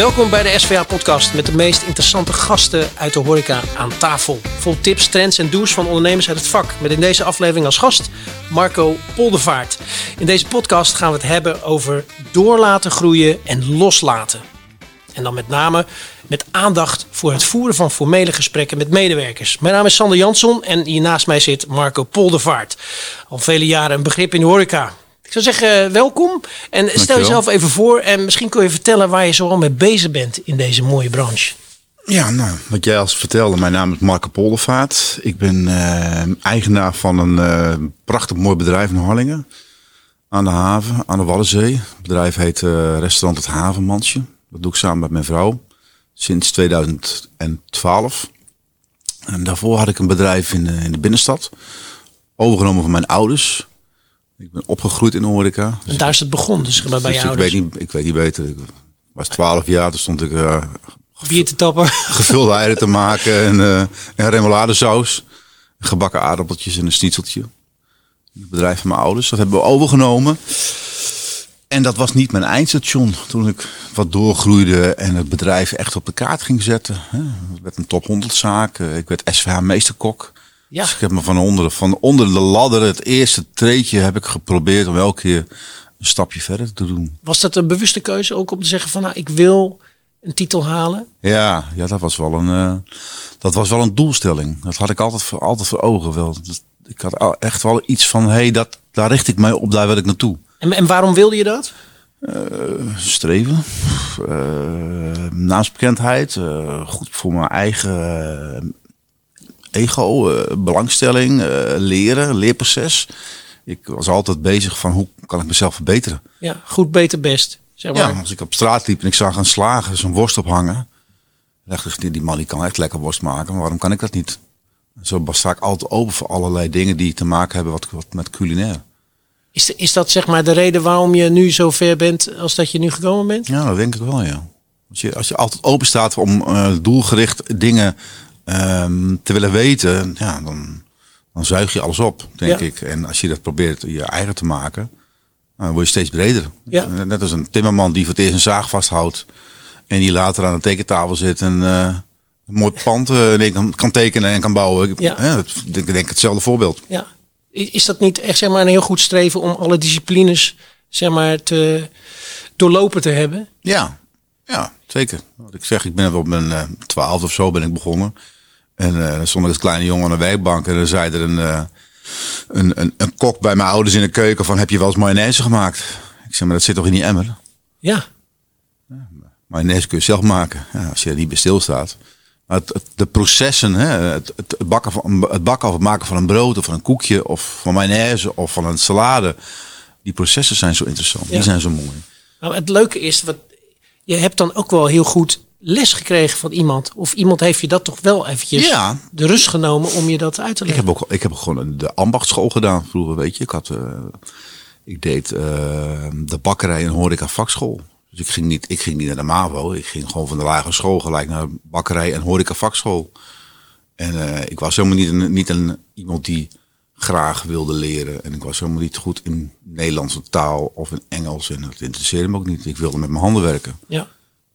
Welkom bij de SVA-podcast met de meest interessante gasten uit de horeca aan tafel. Vol tips, trends en do's van ondernemers uit het vak. Met in deze aflevering als gast Marco Poldervaart. In deze podcast gaan we het hebben over doorlaten groeien en loslaten. En dan met name met aandacht voor het voeren van formele gesprekken met medewerkers. Mijn naam is Sander Jansson en hier naast mij zit Marco Poldervaart. Al vele jaren een begrip in de horeca. Ik zou zeggen, eh, welkom. En stel jezelf even voor en misschien kun je vertellen waar je zoal mee bezig bent in deze mooie branche. Ja, nou, wat jij als vertelde, mijn naam is Marco Poldervaart. Ik ben uh, eigenaar van een uh, prachtig mooi bedrijf in Harlingen. Aan de haven, aan de Waddenzee. Het bedrijf heet uh, Restaurant Het Havenmansje. Dat doe ik samen met mijn vrouw. Sinds 2012. En daarvoor had ik een bedrijf in de, in de binnenstad. Overgenomen van mijn ouders. Ik ben opgegroeid in horeca. Dus en daar is het begonnen, dus bij, bij dus ik Weet niet, ik weet niet beter. Ik was 12 jaar, toen stond ik... Uh, Bier te tappen. Gevulde eieren te maken en, uh, en remouladesaus. Gebakken aardappeltjes en een snitseltje. Het bedrijf van mijn ouders. Dat hebben we overgenomen. En dat was niet mijn eindstation toen ik wat doorgroeide en het bedrijf echt op de kaart ging zetten. Het werd een top 100 zaak. Ik werd SVH meesterkok. Ja. Dus ik heb me van onder, van onder de ladder, het eerste treetje, heb ik geprobeerd om elke keer een stapje verder te doen. Was dat een bewuste keuze ook om te zeggen van nou, ik wil een titel halen? Ja, ja dat, was wel een, uh, dat was wel een doelstelling. Dat had ik altijd voor, altijd voor ogen. Wel. Ik had echt wel iets van, hé, hey, dat, daar richt ik mij op, daar wil ik naartoe. En, en waarom wilde je dat? Uh, streven, uh, naamsbekendheid, goed voor mijn eigen ego, uh, belangstelling, uh, leren, leerproces. Ik was altijd bezig van hoe kan ik mezelf verbeteren. Ja, goed, beter, best. Zeg maar. Ja, als ik op straat liep en ik zag een slager zo'n worst ophangen. dacht ik, die man die kan echt lekker worst maken, maar waarom kan ik dat niet? Zo sta ik altijd open voor allerlei dingen die te maken hebben wat, wat met culinair. Is, is dat zeg maar de reden waarom je nu zo ver bent als dat je nu gekomen bent? Ja, dat denk ik wel, ja. Als je, als je altijd open staat om uh, doelgericht dingen um, te willen weten, ja, dan, dan zuig je alles op, denk ik. En als je dat probeert je eigen te maken, dan word je steeds breder. Ja. Net als een timmerman die voor het eerst een zaag vasthoudt en die later aan de tekentafel zit en uh, een mooi pand uh, kan, kan tekenen en kan bouwen. Ja. ja ik denk hetzelfde voorbeeld. Ja. Is dat niet echt zeg maar, een heel goed streven om alle disciplines zeg maar, te doorlopen te hebben? Ja, ja zeker. Wat ik zeg, ik ben op mijn uh, twaalf of zo ben ik begonnen. En uh, dan stond ik als kleine jongen aan de werkbank en dan zei er een, uh, een, een, een, kok bij mijn ouders in de keuken van heb je wel eens mayonaise gemaakt? Ik zeg maar dat zit toch in die emmer? Ja. ja mayonaise kun je zelf maken ja, als je er niet bij stilstaat. Maar het, het, de processen, hè, het, het, bakken van, het bakken of het maken van een brood of van een koekje of van mayonaise of van een salade. Die processen zijn zo interessant, ja. die zijn zo mooi. Nou, het leuke is, wat, je hebt dan ook wel heel goed les gekregen van iemand? Of iemand heeft je dat toch wel eventjes ja. de rust genomen om je dat uit te leggen? Ik heb ook, ik heb gewoon de ambachtschool gedaan vroeger, weet je. Ik, had, uh, ik deed uh, de bakkerij en horeca vakschool. Dus ik ging, niet, ik ging niet naar de MAVO. Ik ging gewoon van de lagere school gelijk naar de bakkerij en horeca vakschool. En uh, ik was helemaal niet een, niet een, iemand die graag wilde leren. En ik was helemaal niet goed in Nederlandse taal of in Engels. En dat interesseerde me ook niet. Ik wilde met mijn handen werken. Ja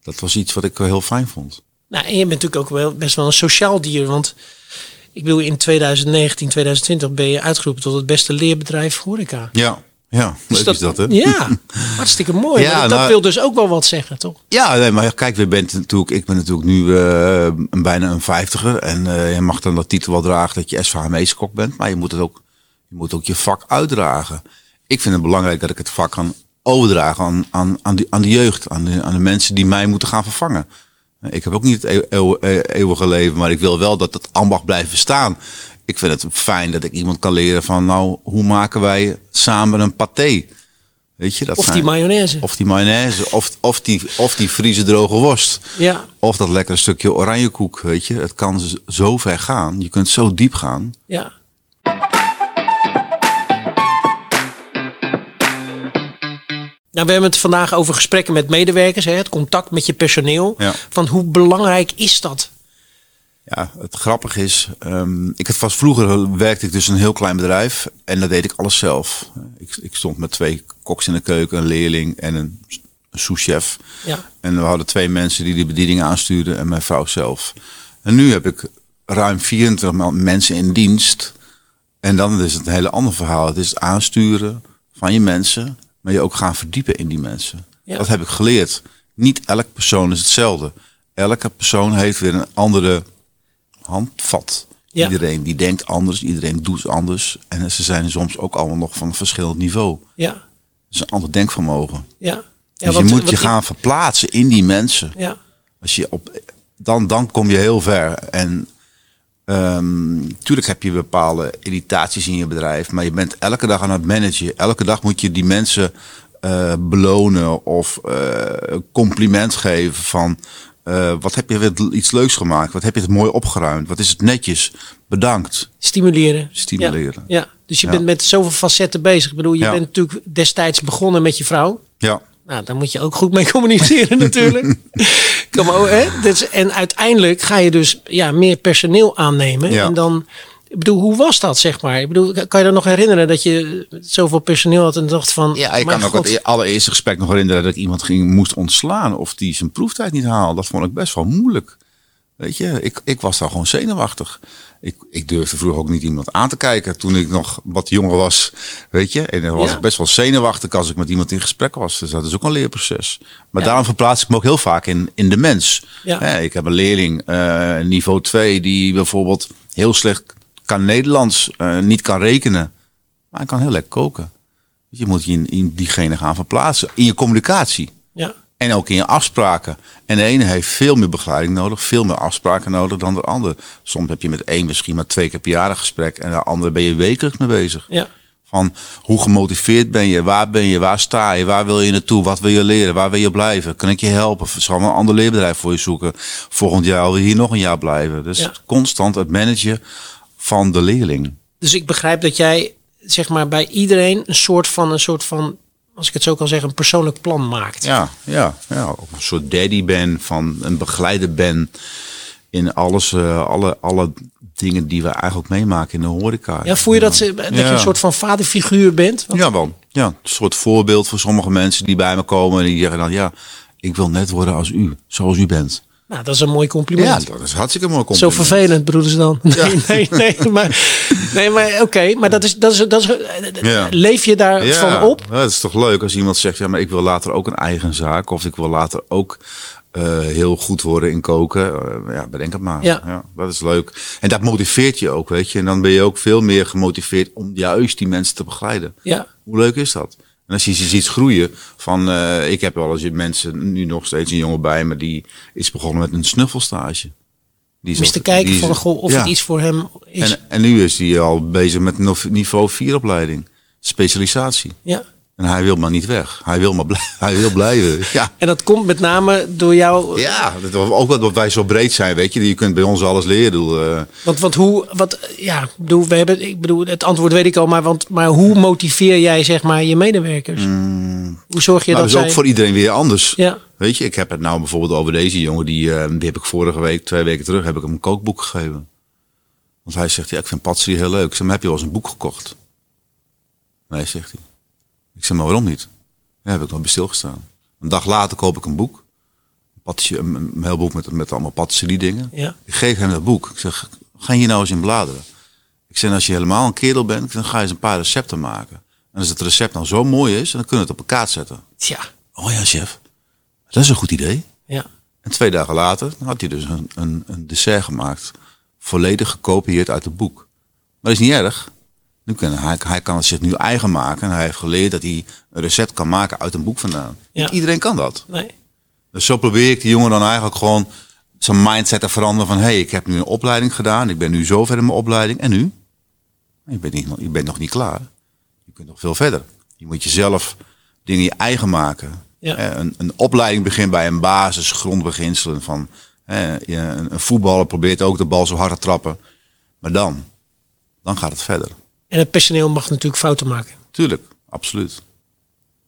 dat was iets wat ik heel fijn vond. Nou, en je bent natuurlijk ook wel best wel een sociaal dier. Want ik wil in 2019, 2020 ben je uitgeroepen tot het beste leerbedrijf horeca. Ja, ja, leuk is dat, is dat hè? Ja, hartstikke mooi. Ja, dat nou, wil dus ook wel wat zeggen, toch? Ja, nee, maar kijk, we bent natuurlijk, ik ben natuurlijk nu uh, een, bijna een vijftiger. En uh, je mag dan dat titel wel dragen dat je SVH-meeskok bent. Maar je moet, het ook, je moet ook je vak uitdragen. Ik vind het belangrijk dat ik het vak kan overdragen aan, aan, aan, die, aan de jeugd, aan de, aan de mensen die mij moeten gaan vervangen. Ik heb ook niet het eeuw, eeuwige leven, maar ik wil wel dat het ambacht blijft bestaan. Ik vind het fijn dat ik iemand kan leren van, nou, hoe maken wij samen een paté? Weet je, dat of die mayonaise. Of die mayonaise, of, of, die, of die Friese droge worst. Ja. Of dat lekkere stukje oranjekoek, weet je. Het kan zo ver gaan. Je kunt zo diep gaan. Ja. Nou, we hebben het vandaag over gesprekken met medewerkers, hè, het contact met je personeel. Van hoe belangrijk is dat? Ja, het grappige is, um, ik het vast vroeger werkte ik dus een heel klein bedrijf en dat deed ik alles zelf. Ik, ik stond met twee koks in de keuken, een leerling en een een souschef. Ja. En we hadden twee mensen die de bediening aanstuurden en mijn vrouw zelf. En nu heb ik ruim 24 mensen in dienst. En dan is het een hele ander verhaal. Het is het aansturen van je mensen, maar je ook gaan verdiepen in die mensen. Ja. Dat heb ik geleerd. Niet elk persoon is hetzelfde. Elke persoon heeft weer een andere handvat. Ja. Iedereen die denkt anders, iedereen doet anders. En ze zijn soms ook allemaal nog van een verschillend niveau. Ja. Het is een ander denkvermogen. Ja. ja Dus je moet je gaan verplaatsen in die mensen. Ja. Als je op, dan, dan kom je heel ver. En ehm tuurlijk heb je bepaalde irritaties in je bedrijf, maar je bent elke dag aan het managen. Elke dag moet je die mensen eh, belonen of eh, compliment geven van eh, wat heb je weer iets leuks gemaakt? Wat heb je het mooi opgeruimd? Wat is het netjes? Bedankt. Stimuleren. Stimuleren. Ja. ja. Dus je Ja. bent met zoveel facetten bezig. Ik bedoel, je Ja. bent natuurlijk destijds begonnen met je vrouw. Ja, Nou, daar moet je ook goed mee communiceren natuurlijk. Kom, hè? Dus, en uiteindelijk ga je dus ja, meer personeel aannemen. Ja. En dan, ik bedoel, hoe was dat zeg maar? Ik bedoel, kan je je nog herinneren dat je zoveel personeel had en dacht van... Ja, ik kan ook het e- allereerste gesprek nog herinneren dat ik iemand ging, moest ontslaan of die zijn proeftijd niet haalde. Dat vond ik best wel moeilijk. Weet je, ik, ik was daar gewoon zenuwachtig. Ik, ik durfde vroeger ook niet iemand aan te kijken toen ik nog wat jonger was. Weet je, en dan was Ja. ik best wel zenuwachtig als ik met iemand in gesprek was. Dus dat is ook een leerproces. Maar Ja. daarom verplaats ik me ook heel vaak in, in de mens. Ja. Ik heb een leerling, eh, niveau 2, die bijvoorbeeld heel slecht kan Nederlands, eh, niet kan rekenen. Maar hij kan heel lekker koken. Je moet je in, in diegene gaan verplaatsen. In je communicatie. Ja, En ook in je afspraken. En de ene heeft veel meer begeleiding nodig, veel meer afspraken nodig dan de ander. Soms heb je met één misschien maar twee keer per jaar een gesprek. En de andere ben je wekelijks mee bezig. ja, Van hoe gemotiveerd ben je? Waar ben je? Waar sta je? Waar wil je naartoe? Wat wil je leren? Waar wil je blijven? Kan ik je helpen? Zal een ander leerbedrijf voor je zoeken? Volgend jaar wil je hier nog een jaar blijven. Dus Ja. constant het managen van de leerling. Dus ik begrijp dat jij zeg maar bij iedereen een soort van, een soort van, als ik het zo kan zeggen, een persoonlijk plan maakt. Ja, ja, ja. Of een soort daddy ben, van een begeleider ben in alles, eh, alle, alle dingen die we eigenlijk meemaken in de horeca. Ja, voel je dat, ze, dat je Ja. een soort van vaderfiguur bent? Want- Ja, wel. Ja, een soort voorbeeld voor sommige mensen die bij me komen en die zeggen dan, ja, ik wil net worden als u, zoals u bent. Nou, dat is een mooi compliment. Ja, dat is hartstikke mooi Zo compliment. vervelend, bedoelen ze dan? Nee, nee, nee. Maar, nee, maar oké. maar dat is, dat is, dat is, Ja. leef je daarvan ja, op? ja, het is toch leuk als iemand zegt, ja, maar ik wil later ook een eigen zaak of ik wil later ook eh, heel goed worden in koken. Eh, ja, bedenk het maar. Ja. dat is leuk. En dat motiveert je ook, weet je. En dan ben je ook veel meer gemotiveerd om juist die mensen te begeleiden. Ja. Hoe leuk is dat? En als je ze ziet groeien, van eh, ik heb wel eens mensen, nu nog steeds een jongen bij me, die is begonnen met een snuffelstage. Die is te kijken die is- van, goh, of ja. het iets voor hem is. En, en nu is hij al bezig met een niveau 4 opleiding. Specialisatie. ja. En hij wil maar niet weg. Hij wil maar blij- hij wil blijven. Ja. En dat komt met name door jou. Ja, dat ook wat wij zo breed zijn, weet je. Je kunt bij ons alles leren. Bedoel, eh, Want, want hoe, wat, ja, bedoel, we hebben, ik bedoel, het antwoord weet ik al, maar, want, maar hoe motiveer jij, zeg maar, je medewerkers? hoe zorg je maar dat dat is zij... ook voor iedereen weer anders. Ja, Weet je, ik heb het nou bijvoorbeeld over deze jongen. Die, eh, die heb ik vorige week, twee weken terug, heb ik hem een kookboek gegeven. Want hij zegt, ja, ik vind patisserie heel leuk. Ik zeg, heb je wel eens een boek gekocht? Nee, zegt hij. Ik zeg, maar waarom niet? Ja, heb ik nog bij stilgestaan. Een dag later koop ik een boek. Een, patisserie- een, een heel boek met, met allemaal patisserie dingen. ja, Ik geef hem dat boek. Ik zeg, ga hier nou eens in bladeren. Ik zeg, als je helemaal een kerel bent, dan ga je eens een paar recepten maken. En als het recept nou zo mooi is, dan kunnen we het op een kaart zetten. tja, Oh ja, chef. Dat is een goed idee. ja, En twee dagen later had hij dus een, een, een dessert gemaakt. Volledig gekopieerd uit het boek. Maar dat is niet erg. Nu kan hij, hij kan het zich nu eigen maken. En hij heeft geleerd dat hij een recept kan maken uit een boek vandaan. Ja. Niet iedereen kan dat. nee, Dus zo probeer ik die jongen dan eigenlijk gewoon zijn mindset te veranderen van... hé, hey, ik heb nu een opleiding gedaan. Ik ben nu zo ver in mijn opleiding. En nu? Je bent, niet, je bent nog niet klaar. Je kunt nog veel verder. Je moet jezelf dingen je eigen maken. Ja. Een, een opleiding begint bij een basis, grondbeginselen van... een voetballer probeert ook de bal zo hard te trappen. Maar dan, dan gaat het verder. En het personeel mag natuurlijk fouten maken. Tuurlijk, absoluut.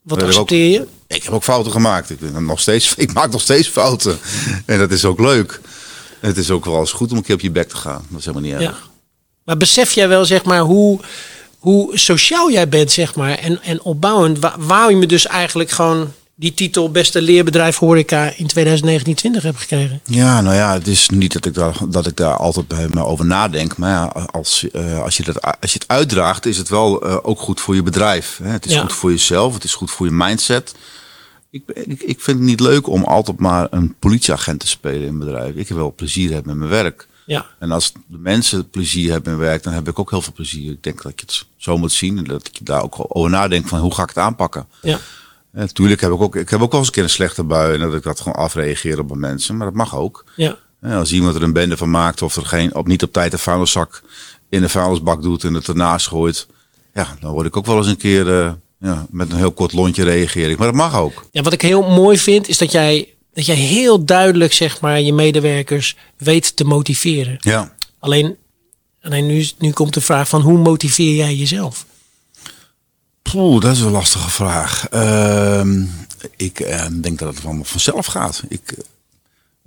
Wat accepteer je? Ik heb ook fouten gemaakt. Ik, ben nog steeds, ik maak nog steeds fouten. En dat is ook leuk. Het is ook wel eens goed om een keer op je bek te gaan. Dat is helemaal niet Ja. erg. Maar besef jij wel, zeg maar, hoe, hoe sociaal jij bent, zeg maar, en, en opbouwend, wa- waar je me dus eigenlijk gewoon die titel beste leerbedrijf horeca in 2019 hebt gekregen. Ja, nou ja, het is niet dat ik daar, dat ik daar altijd bij me over nadenk. Maar ja, als, uh, als, je dat, als je het uitdraagt, is het wel uh, ook goed voor je bedrijf. Hè? Het is ja. goed voor jezelf, het is goed voor je mindset. Ik, ik, ik vind het niet leuk om altijd maar een politieagent te spelen in een bedrijf. Ik heb wel plezier hebben met mijn werk. Ja. En als de mensen plezier hebben in werk, dan heb ik ook heel veel plezier. Ik denk dat je het zo moet zien en dat je daar ook over nadenkt van hoe ga ik het aanpakken. Ja. Natuurlijk heb ik ook, ik heb ook wel eens een keer een slechte bui en dat ik dat gewoon afreageer op mensen, maar dat mag ook. Ja. als iemand er een bende van maakt of er geen, op, niet op tijd een vuilniszak in de vuilnisbak doet en het ernaast gooit, ja, dan word ik ook wel eens een keer uh, ja, met een heel kort lontje reageer ik. Maar dat mag ook. Ja, wat ik heel mooi vind is dat jij, dat jij heel duidelijk zeg maar je medewerkers weet te motiveren. Ja. Alleen, alleen nu, nu komt de vraag van hoe motiveer jij jezelf? Poeh, dat is een lastige vraag. Uh, ik uh, denk dat het van, vanzelf gaat. Ik,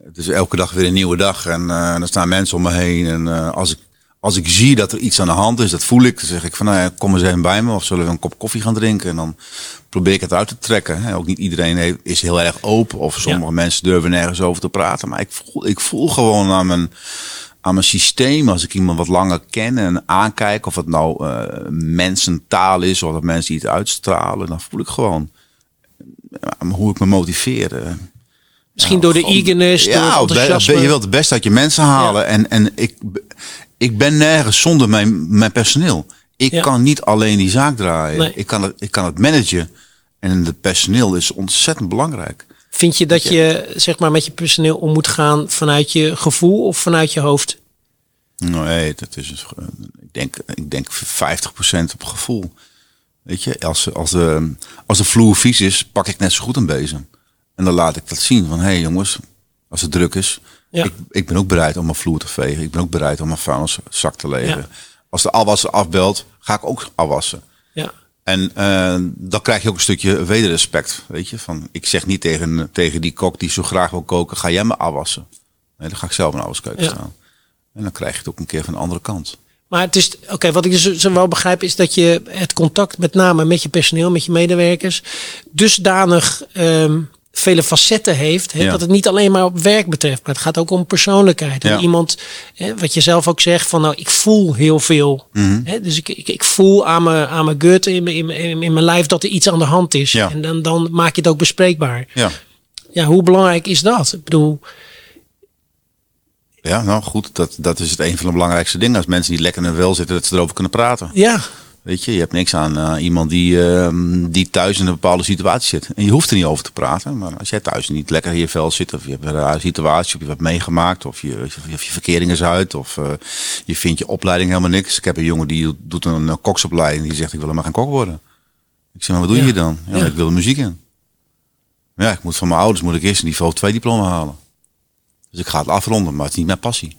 het is elke dag weer een nieuwe dag en uh, er staan mensen om me heen. En uh, als, ik, als ik zie dat er iets aan de hand is, dat voel ik. Dan zeg ik van, nou ja, kom eens even bij me of zullen we een kop koffie gaan drinken. En dan probeer ik het uit te trekken. Ook niet iedereen is heel erg open of sommige ja. mensen durven nergens over te praten. Maar ik voel, ik voel gewoon aan mijn aan mijn systeem, als ik iemand wat langer ken en aankijk, of het nou uh, mensentaal is of dat mensen iets uitstralen, dan voel ik gewoon uh, hoe ik me motiveer. Misschien ja, door de eagerness, ja, je wilt het best uit je mensen halen. Ja. En, en ik, ik ben nergens zonder mijn, mijn personeel. Ik ja. kan niet alleen die zaak draaien. Nee. Ik, kan het, ik kan het managen. En het personeel is ontzettend belangrijk. Vind je dat je zeg maar met je personeel om moet gaan vanuit je gevoel of vanuit je hoofd? Nee, dat is ik denk, ik denk 50% op gevoel. Weet je, als, als, de, als de vloer vies is, pak ik net zo goed een bezem. En dan laat ik dat zien van, hé hey jongens, als het druk is, ja. ik, ik ben ook bereid om mijn vloer te vegen. Ik ben ook bereid om mijn vuilniszak te legen. Ja. Als de afwasser afbelt, ga ik ook afwassen. Ja. En uh, dan krijg je ook een stukje wederrespect. Weet je, van ik zeg niet tegen, tegen die kok die zo graag wil koken, ga jij me afwassen. Nee, dan ga ik zelf de afwaskeuken Ja. staan. En dan krijg je het ook een keer van de andere kant. Maar het is, oké, wat ik dus zo wel begrijp is dat je het contact met name met je personeel, met je medewerkers, dusdanig ehm vele facetten heeft. Ja. Dat het niet alleen maar op werk betreft, maar het gaat ook om persoonlijkheid. Ja. iemand, wat je zelf ook zegt, van nou, ik voel heel veel. Mhm. Dus ik, ik, ik voel aan mijn, aan mijn gut in, mijn- in, mijn- in mijn lijf dat er iets aan de hand is. Ja. En dan, dan maak je het ook bespreekbaar. Ja. Ja, hoe belangrijk is dat? Ik bedoel, Ja, nou goed, dat, dat is het een van de belangrijkste dingen. Als mensen niet lekker in hun wel zitten, dat ze erover kunnen praten. ja, Weet je, je hebt niks aan eh, iemand die, ehm, die thuis in een bepaalde situatie zit. En je hoeft er niet over te praten. Maar als jij thuis niet lekker in je vel zit, of je hebt een rare situatie, of je hebt meegemaakt, of je, of je, verkering is uit, of eh, je vindt je opleiding helemaal niks. Ik heb een jongen die doet een, koksopleiding, die zegt ik wil helemaal geen kok worden. Ik zeg, maar wat doe je Ja. dan? Ja, Ja. ik wil de muziek in. Ja, ik moet van mijn ouders moet ik eerst een niveau 2 diploma halen. Dus ik ga het afronden, maar het is niet mijn passie.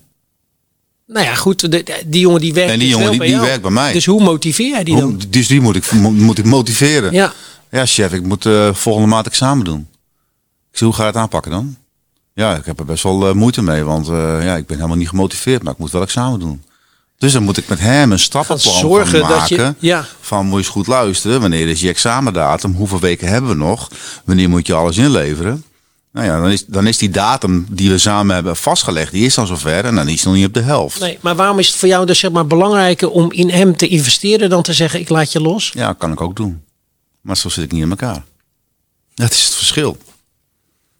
Nou ja, goed. de- de- die jongen die werkt, En die dus jongen die, die werkt bij mij. Dus hoe motiveer jij die dan? Hoe- dus die moet ik, mo- moet ik motiveren. Ja, Ja, chef, ik moet eh, volgende maand examen doen. Ik hoe ga je het aanpakken dan? Ja, ik heb er best wel eh, moeite mee, want eh, ja, ik ben helemaal niet gemotiveerd, maar ik moet wel examen doen. Dus dan moet ik met hem een stappenplan zorgen gaan dat je- maken. ja. Van moet je eens goed luisteren, wanneer is je examendatum? Hoeveel weken hebben we nog? Wanneer moet je alles inleveren? Nou ja, dan is, dan is die datum die we samen hebben vastgelegd, die is dan zover en dan is het nog niet op de helft. nee. Maar waarom is het voor jou dus zeg maar belangrijker om in hem te investeren dan te zeggen ik laat je los? Ja, kan ik ook doen. Maar zo zit ik niet in elkaar. Dat is het verschil.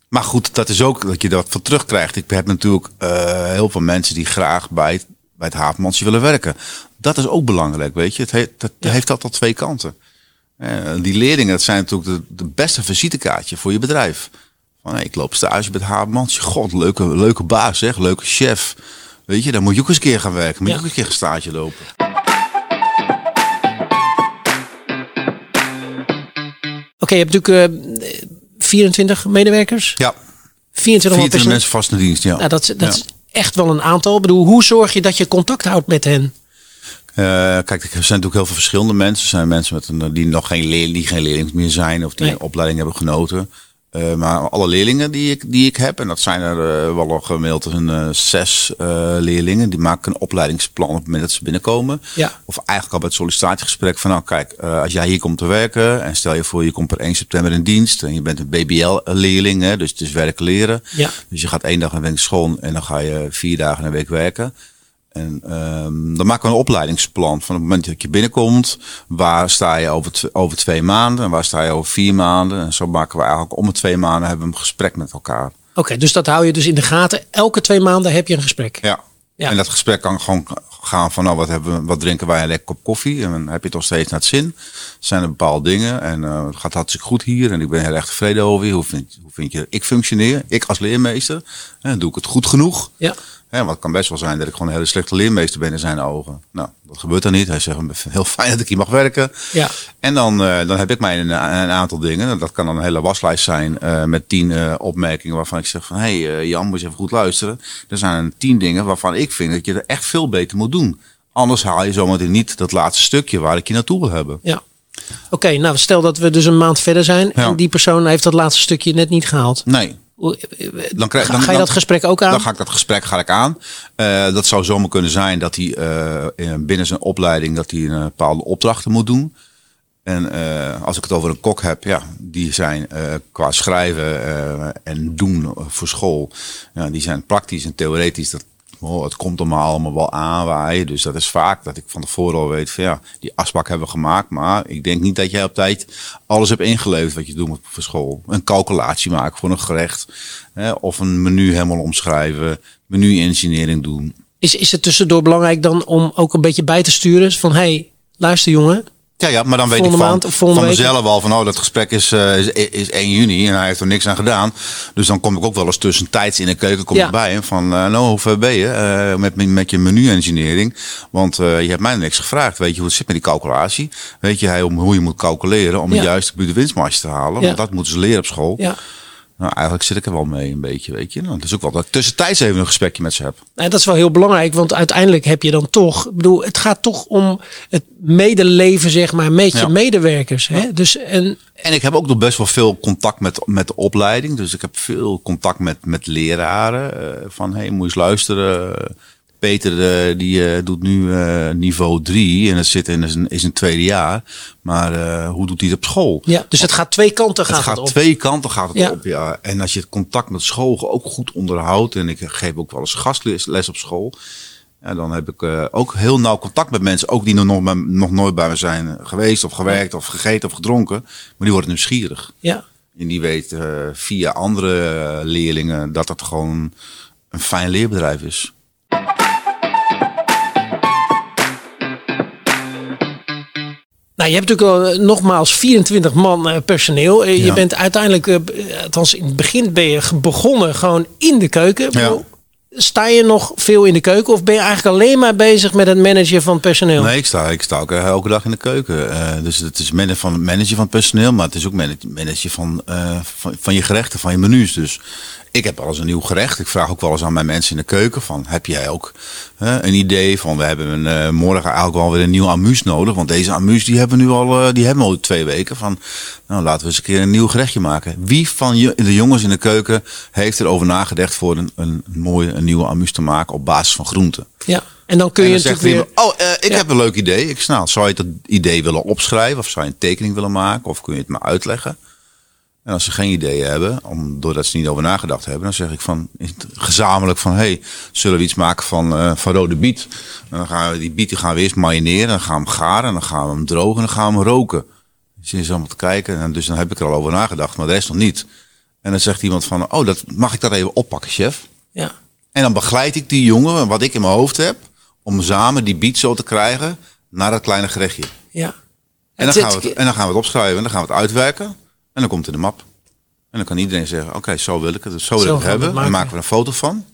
Maar goed, dat is ook dat je dat van terugkrijgt. Ik heb natuurlijk eh, heel veel mensen die graag bij het, bij het havenmansje willen werken. Dat is ook belangrijk, weet je. Het heeft, dat Ja. heeft altijd twee kanten. Eh, die leerlingen, dat zijn natuurlijk de, de beste visitekaartje voor je bedrijf. Van, hey, ik loop stage het havenmansje. God, leuke, leuke baas, zeg. Leuke chef. Weet je, dan moet je ook eens een keer gaan werken. Moet je ook eens een keer een stage lopen. Oké, je hebt natuurlijk eh, 24 medewerkers. Ja, 24 man 24 personeel. mensen vast in dienst, ja. Nou, dat, is- dat Ja. is echt wel een aantal. Ik bedoel, hoe zorg je dat je contact houdt met hen? Eh, kijk, er zijn natuurlijk heel veel verschillende mensen. Er zijn mensen met een, die nog geen leerling, die geen leerling meer zijn of die Nee. een opleiding hebben genoten. Eh, maar alle leerlingen die ik, die ik heb, en dat zijn er uh, wel al gemiddeld een uh, zes leerlingen, die maken een opleidingsplan op het moment dat ze binnenkomen. Ja. Of eigenlijk al bij het sollicitatiegesprek van nou kijk, als jij hier komt te werken en stel je voor je komt per 1 september in dienst en je bent een BBL-leerling, dus het is werken leren. Ja. Dus je gaat één dag een week school en dan ga je vier dagen een week werken. En um, dan maken we een opleidingsplan van het moment dat je binnenkomt. Waar sta je over, over twee maanden en waar sta je over vier maanden. En zo maken we eigenlijk om de twee maanden hebben we een gesprek met elkaar. Oké, dus dat hou je dus in de gaten. Elke twee maanden heb je een gesprek. Ja. Ja. En dat gesprek kan gewoon gaan van nou, wat, hebben we, wat drinken wij een lekker kop koffie. En dan heb je toch steeds naar het zin. Zijn er bepaalde dingen. En uh, het gaat hartstikke goed hier. En ik ben heel erg tevreden over je. Hoe vind, hoe vind je ik functioneer? Ik als leermeester. En doe ik het goed genoeg? Ja. Ja, want het kan best wel zijn dat ik gewoon een hele slechte leermeester ben in zijn ogen. Nou, dat gebeurt dan niet. Hij zegt, heel fijn dat ik hier mag werken. Ja. En dan, uh, dan heb ik mij een, een, aantal dingen. Dat kan dan een hele waslijst zijn uh, met tien uh, opmerkingen waarvan ik zeg van... Hé hey, Jan, moet je even goed luisteren. Er zijn tien dingen waarvan ik vind dat je er echt veel beter moet doen. Anders haal je zometeen niet dat laatste stukje waar ik je naartoe wil hebben. Ja. Oké, okay, nou stel dat we dus een maand verder zijn. Ja. En die persoon heeft dat laatste stukje net niet gehaald. Nee. Dan, krijg, dan, ga je dat gesprek ook aan? Dan ga ik dat gesprek ga ik aan. Uh, dat zou zomaar kunnen zijn dat hij uh, binnen zijn opleiding dat hij een bepaalde opdrachten moet doen. En uh, als ik het over een kok heb, ja, die zijn qua schrijven en doen voor school, ja, die zijn praktisch en theoretisch. Dat, oh, het komt maar allemaal wel aanwaaien. Dus dat is vaak dat ik van tevoren al weet van ja, die afspraak hebben we gemaakt. Maar ik denk niet dat jij op tijd alles hebt ingeleverd wat je doet voor school. Een calculatie maken voor een gerecht. Hè, of een menu helemaal omschrijven. Menu-engineering doen. Is, is het tussendoor belangrijk dan om ook een beetje bij te sturen? Van hey, luister jongen. Ja, ja, maar dan weet ik van, van mezelf al van, oh, dat gesprek is, uh, is, is 1 juni en hij heeft er niks aan gedaan. Dus dan kom ik ook wel eens tussentijds in de keuken kom Ja. ik bij hem van, uh, nou, hoe ver ben je uh, met, met je menu-engineering? Want je hebt mij niks gevraagd. Weet je hoe het zit met die calculatie? Weet je hij, om, hoe je moet calculeren om Ja. de juiste winstmarge te halen? Ja. Want dat moeten ze leren op school. Ja. Nou, eigenlijk zit ik er wel mee een beetje, weet je. Nou, het is ook wel dat ik tussentijds even een gesprekje met ze heb. Nou, dat is wel heel belangrijk, want uiteindelijk heb je dan toch, ik bedoel, het gaat toch om het medeleven, zeg maar, met je Ja. medewerkers. Hè? Dus en En ik heb ook nog best wel veel contact met, met de opleiding. Dus ik heb veel contact met, met leraren. eh, van, hey, moet je eens luisteren. Peter eh, die eh, doet nu eh, niveau 3 en het zit in is een tweede jaar. Maar hoe doet hij het op school? ja, dus het gaat twee kanten gaat het gaat op. twee kanten gaat het Ja. op, ja. En als je het contact met school ook goed onderhoudt... en ik geef ook wel eens gastles les op school... Ja, dan heb ik ook heel nauw contact met mensen. Ook die nog, nog, nooit bij me zijn geweest of gewerkt of gegeten of gedronken. Maar die worden nieuwsgierig. Ja. En die weet via andere leerlingen dat het gewoon een fijn leerbedrijf is. Nou, je hebt natuurlijk eh, nogmaals 24 man eh, personeel. Eh, Je bent uiteindelijk, althans in het begin ben je begonnen gewoon in de keuken. Ja. Sta je nog veel in de keuken of ben je eigenlijk alleen maar bezig met het managen van het personeel? Nee, ik sta, ik sta ook elke dag in de keuken. Dus het is managen van, managen van het personeel, maar het is ook managen, managen van, van, van je gerechten, van je menus. Dus ik heb wel eens een nieuw gerecht. Ik vraag ook wel eens aan mijn mensen in de keuken van, heb jij ook een idee van, we hebben een, eh, morgen eigenlijk wel weer een nieuw amuus nodig. Want deze amuus die hebben we nu al, eh, die hebben we al twee weken. Van, nou laten we eens een keer een nieuw gerechtje maken. Wie van je, de jongens in de keuken heeft erover nagedacht voor een, een mooie, een nieuwe amuus te maken op basis van groenten? Ja. En dan kun En je dan natuurlijk weer... oh, eh, ik Ja. heb een leuk idee. Ik snap, zou je dat idee willen opschrijven? Of zou je een tekening willen maken? Of kun je het maar uitleggen? En als ze geen idee hebben, om, doordat ze niet over nagedacht hebben, dan zeg ik van gezamenlijk van hey, zullen we iets maken van, eh, van rode biet? En dan gaan we die biet die gaan we eerst marineren, dan gaan we hem garen, en dan gaan we hem drogen en dan gaan we hem roken. Dus is allemaal te kijken. En dus dan heb ik er al over nagedacht, maar de rest nog niet. En dan zegt iemand van, oh, dat, mag ik dat even oppakken, chef? Ja. En dan begeleid ik die jongen, wat ik in mijn hoofd heb, om samen die beat zo te krijgen naar dat kleine gerechtje. ja. En dan, gaan we het, en dan gaan we het opschrijven en dan gaan we het uitwerken. En dan komt het in de map. En dan kan iedereen zeggen, oké, zo wil ik het, zo wil Zo ik het hebben. Dan maken we een foto van.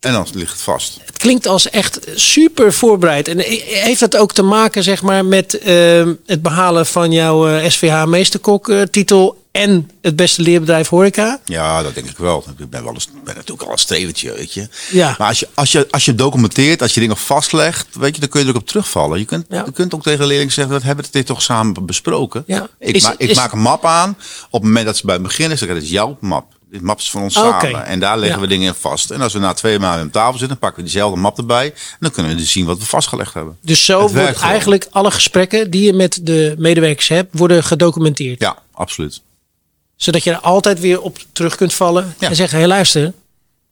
En dan ligt het vast. Het klinkt als echt super voorbereid. En heeft dat ook te maken zeg maar, met uh, het behalen van jouw uh, SVH Meesterkok-titel en het beste leerbedrijf horeca? Ja, dat denk ik wel. Ik ben, wel eens, ben natuurlijk al een strevertje, weet je. Ja. Maar als je, als, je, als je documenteert, als je dingen vastlegt, weet je, dan kun je er ook op terugvallen. Je kunt, Ja. je kunt ook tegen leerlingen zeggen, dat hebben we dit toch samen besproken. Ja. Ik, Is- ma- ik is- maak een map aan. Op het moment dat ze bij het beginnen, zeg ik, dit is jouw map. Dit map is van ons Oké. samen. En daar leggen Ja. we dingen in vast. En als we na twee maanden aan tafel zitten, pakken we diezelfde map erbij. En dan kunnen we dus zien wat we vastgelegd hebben. Dus zo Het wordt gewoon. eigenlijk alle gesprekken die je met de medewerkers hebt, worden gedocumenteerd. Ja, absoluut. Zodat je er altijd weer op terug kunt vallen Ja. en zeggen, hé luister,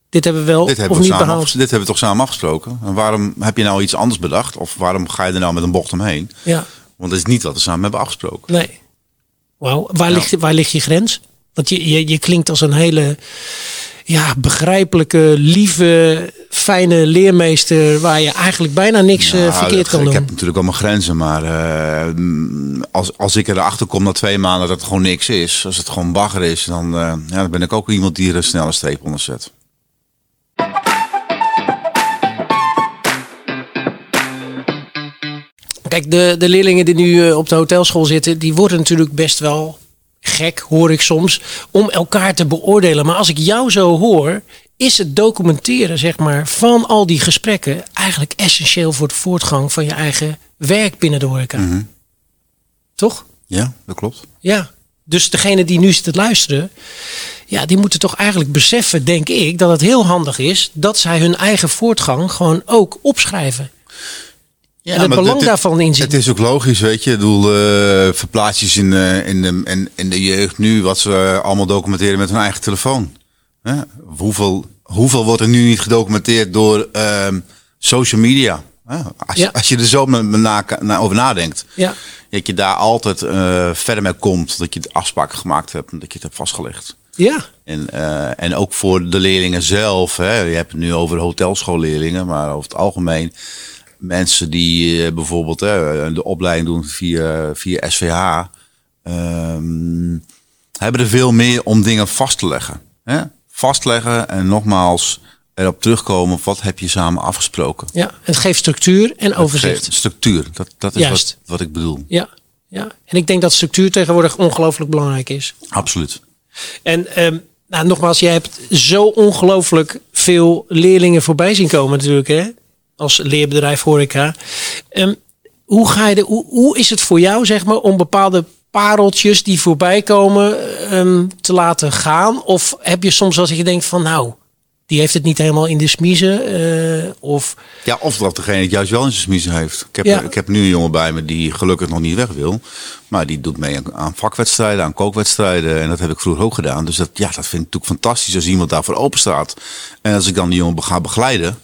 dit hebben we wel Dit of hebben, we niet behaald. dit hebben we toch samen afgesproken? En waarom heb je nou iets anders bedacht? Of waarom ga je er nou met een bocht omheen? Ja, Want dat is niet wat we samen hebben afgesproken. nee. Wauw, waar, Ja. ligt, waar ligt je grens? Want je, je, je klinkt als een hele ja, begrijpelijke, lieve, fijne leermeester waar je eigenlijk bijna niks eh, verkeerd kan ik doen. heb natuurlijk al mijn grenzen, maar eh, als, als ik erachter kom na twee maanden dat het gewoon niks is, als het gewoon bagger is, dan, eh, ja, dan ben ik ook iemand die er een snelle streep onder zet. Kijk, de, de leerlingen die nu op de hotelschool zitten, die worden natuurlijk best wel gek, hoor ik soms, om elkaar te beoordelen. Maar als ik jou zo hoor, is het documenteren zeg maar, van al die gesprekken eigenlijk essentieel voor de voortgang van je eigen werk binnen de horeca. Mhm. Toch? Ja, dat klopt. Ja. Dus degene die nu zit te luisteren, ja, die moeten toch eigenlijk beseffen, denk ik, dat het heel handig is dat zij hun eigen voortgang gewoon ook opschrijven. Ja, en het belang dit- daarvan inzien. Het is ook logisch, weet je. Ik bedoel, verplaats je eens in, eh, in, de, in, in de jeugd nu wat ze eh, allemaal documenteren met hun eigen telefoon. Hoeveel, hoeveel wordt er nu niet gedocumenteerd door ehm, social media? Als, je- Ja. als je er zo me- me na, na- over nadenkt. Ja. Dat je daar altijd verder mee komt. Dat je de afspraken gemaakt hebt en dat je het hebt vastgelegd. Ja. En, en ook voor de leerlingen zelf. Hè. Je hebt het nu over hotelschoolleerlingen, maar over het algemeen mensen die eh, bijvoorbeeld hè, de opleiding doen via, via SVH. ehm, hebben er veel meer om dingen vast te leggen. Hè. Vastleggen en nogmaals erop terugkomen. Wat heb je samen afgesproken? Ja, het geeft structuur en overzicht. Structuur, dat, dat is Juist. wat, wat ik bedoel. Ja, ja. En ik denk dat structuur tegenwoordig ongelooflijk belangrijk is. Absoluut. En ehm, nou, nogmaals, jij hebt zo ongelooflijk veel leerlingen voorbij zien komen natuurlijk, hè? Als leerbedrijf horeca. Ehm, hoe, ga je de, hoe, hoe is het voor jou, zeg maar, om bepaalde pareltjes die voorbij komen ehm, te laten gaan? Of heb je soms als je denkt van, nou, die heeft het niet helemaal in de smiezen? eh, of Ja, of dat degene het juist wel in zijn smiezen heeft. Ik heb, Ja. ik heb nu een jongen bij me die gelukkig nog niet weg wil. Maar die doet mee aan- vakwedstrijden, aan kookwedstrijden. En dat heb ik vroeger ook gedaan. Dus dat, ja, dat vind ik natuurlijk fantastisch als iemand daarvoor open staat. En als ik dan die jongen ga begeleiden.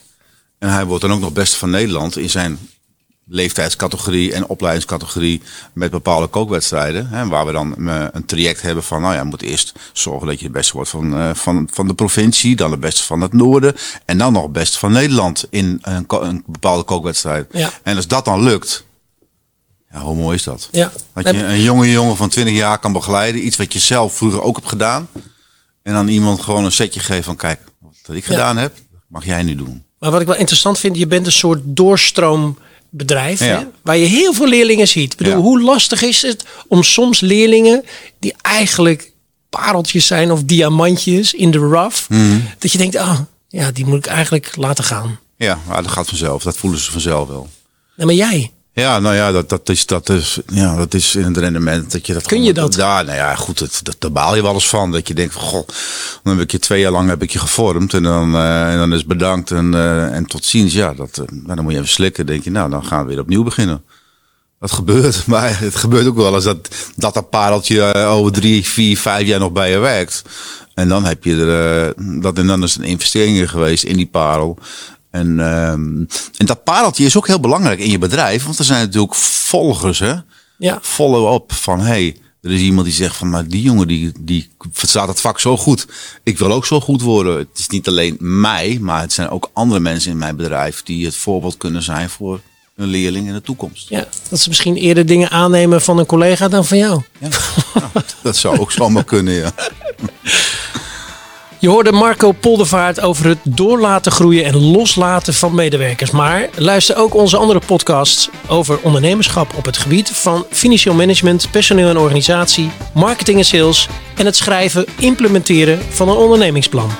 En hij wordt dan ook nog beste van Nederland in zijn leeftijdscategorie en opleidingscategorie met bepaalde kookwedstrijden. Hè, waar we dan eh, een traject hebben van, nou ja, je moet eerst zorgen dat je het beste wordt van, eh, van, van de provincie, dan het beste van het noorden en dan nog het beste van Nederland in een, een bepaalde kookwedstrijd. Ja. En als dat dan lukt, ja, hoe mooi is dat? ja. Dat je een jonge jongen van 20 jaar kan begeleiden, iets wat je zelf vroeger ook hebt gedaan. En dan iemand gewoon een setje geven van, kijk, wat ik Ja. gedaan heb, mag jij nu doen. Maar wat ik wel interessant vind, je bent een soort doorstroombedrijf. Ja. Hè, waar je heel veel leerlingen ziet. Ik bedoel, Ja. hoe lastig is het om soms leerlingen die eigenlijk pareltjes zijn of diamantjes in de rough. Mhm. Dat je denkt, ah, ja, die moet ik eigenlijk laten gaan. Ja, maar dat gaat vanzelf. Dat voelen ze vanzelf wel. Nee, maar jij, Ja, nou ja, dat, dat, is, dat, is, ja, dat is in het rendement dat je dat. Kun gewoon- je dat? Ja, nou ja, goed, dat, dat, daar baal je wel eens van. Dat je denkt, van, goh, dan heb ik je twee jaar lang heb ik je gevormd en dan, eh, en dan is bedankt en, eh, en tot ziens. Ja, dat, eh, dan moet je even slikken. denk je, nou, dan gaan we weer opnieuw beginnen. Dat gebeurt, maar het gebeurt ook wel eens dat dat, pareltje over drie, vier, vijf jaar nog bij je werkt. En dan heb je er, dat en dan is een investering geweest in die parel. En, ehm, en dat pareltje is ook heel belangrijk in je bedrijf, want er zijn natuurlijk volgers, hè? ja, Follow-up van hey, er is iemand die zegt van maar die jongen die, die verstaat het vak zo goed. Ik wil ook zo goed worden. Het is niet alleen mij, maar het zijn ook andere mensen in mijn bedrijf die het voorbeeld kunnen zijn voor een leerling in de toekomst. ja, dat ze misschien eerder dingen aannemen van een collega dan van jou. Ja, dat zou ook zomaar kunnen, ja. Je hoorde Marco Poldervaart over het doorlaten groeien en loslaten van medewerkers. Maar luister ook onze andere podcasts over ondernemerschap op het gebied van financieel management, personeel en organisatie, marketing en sales en het schrijven, implementeren van een ondernemingsplan.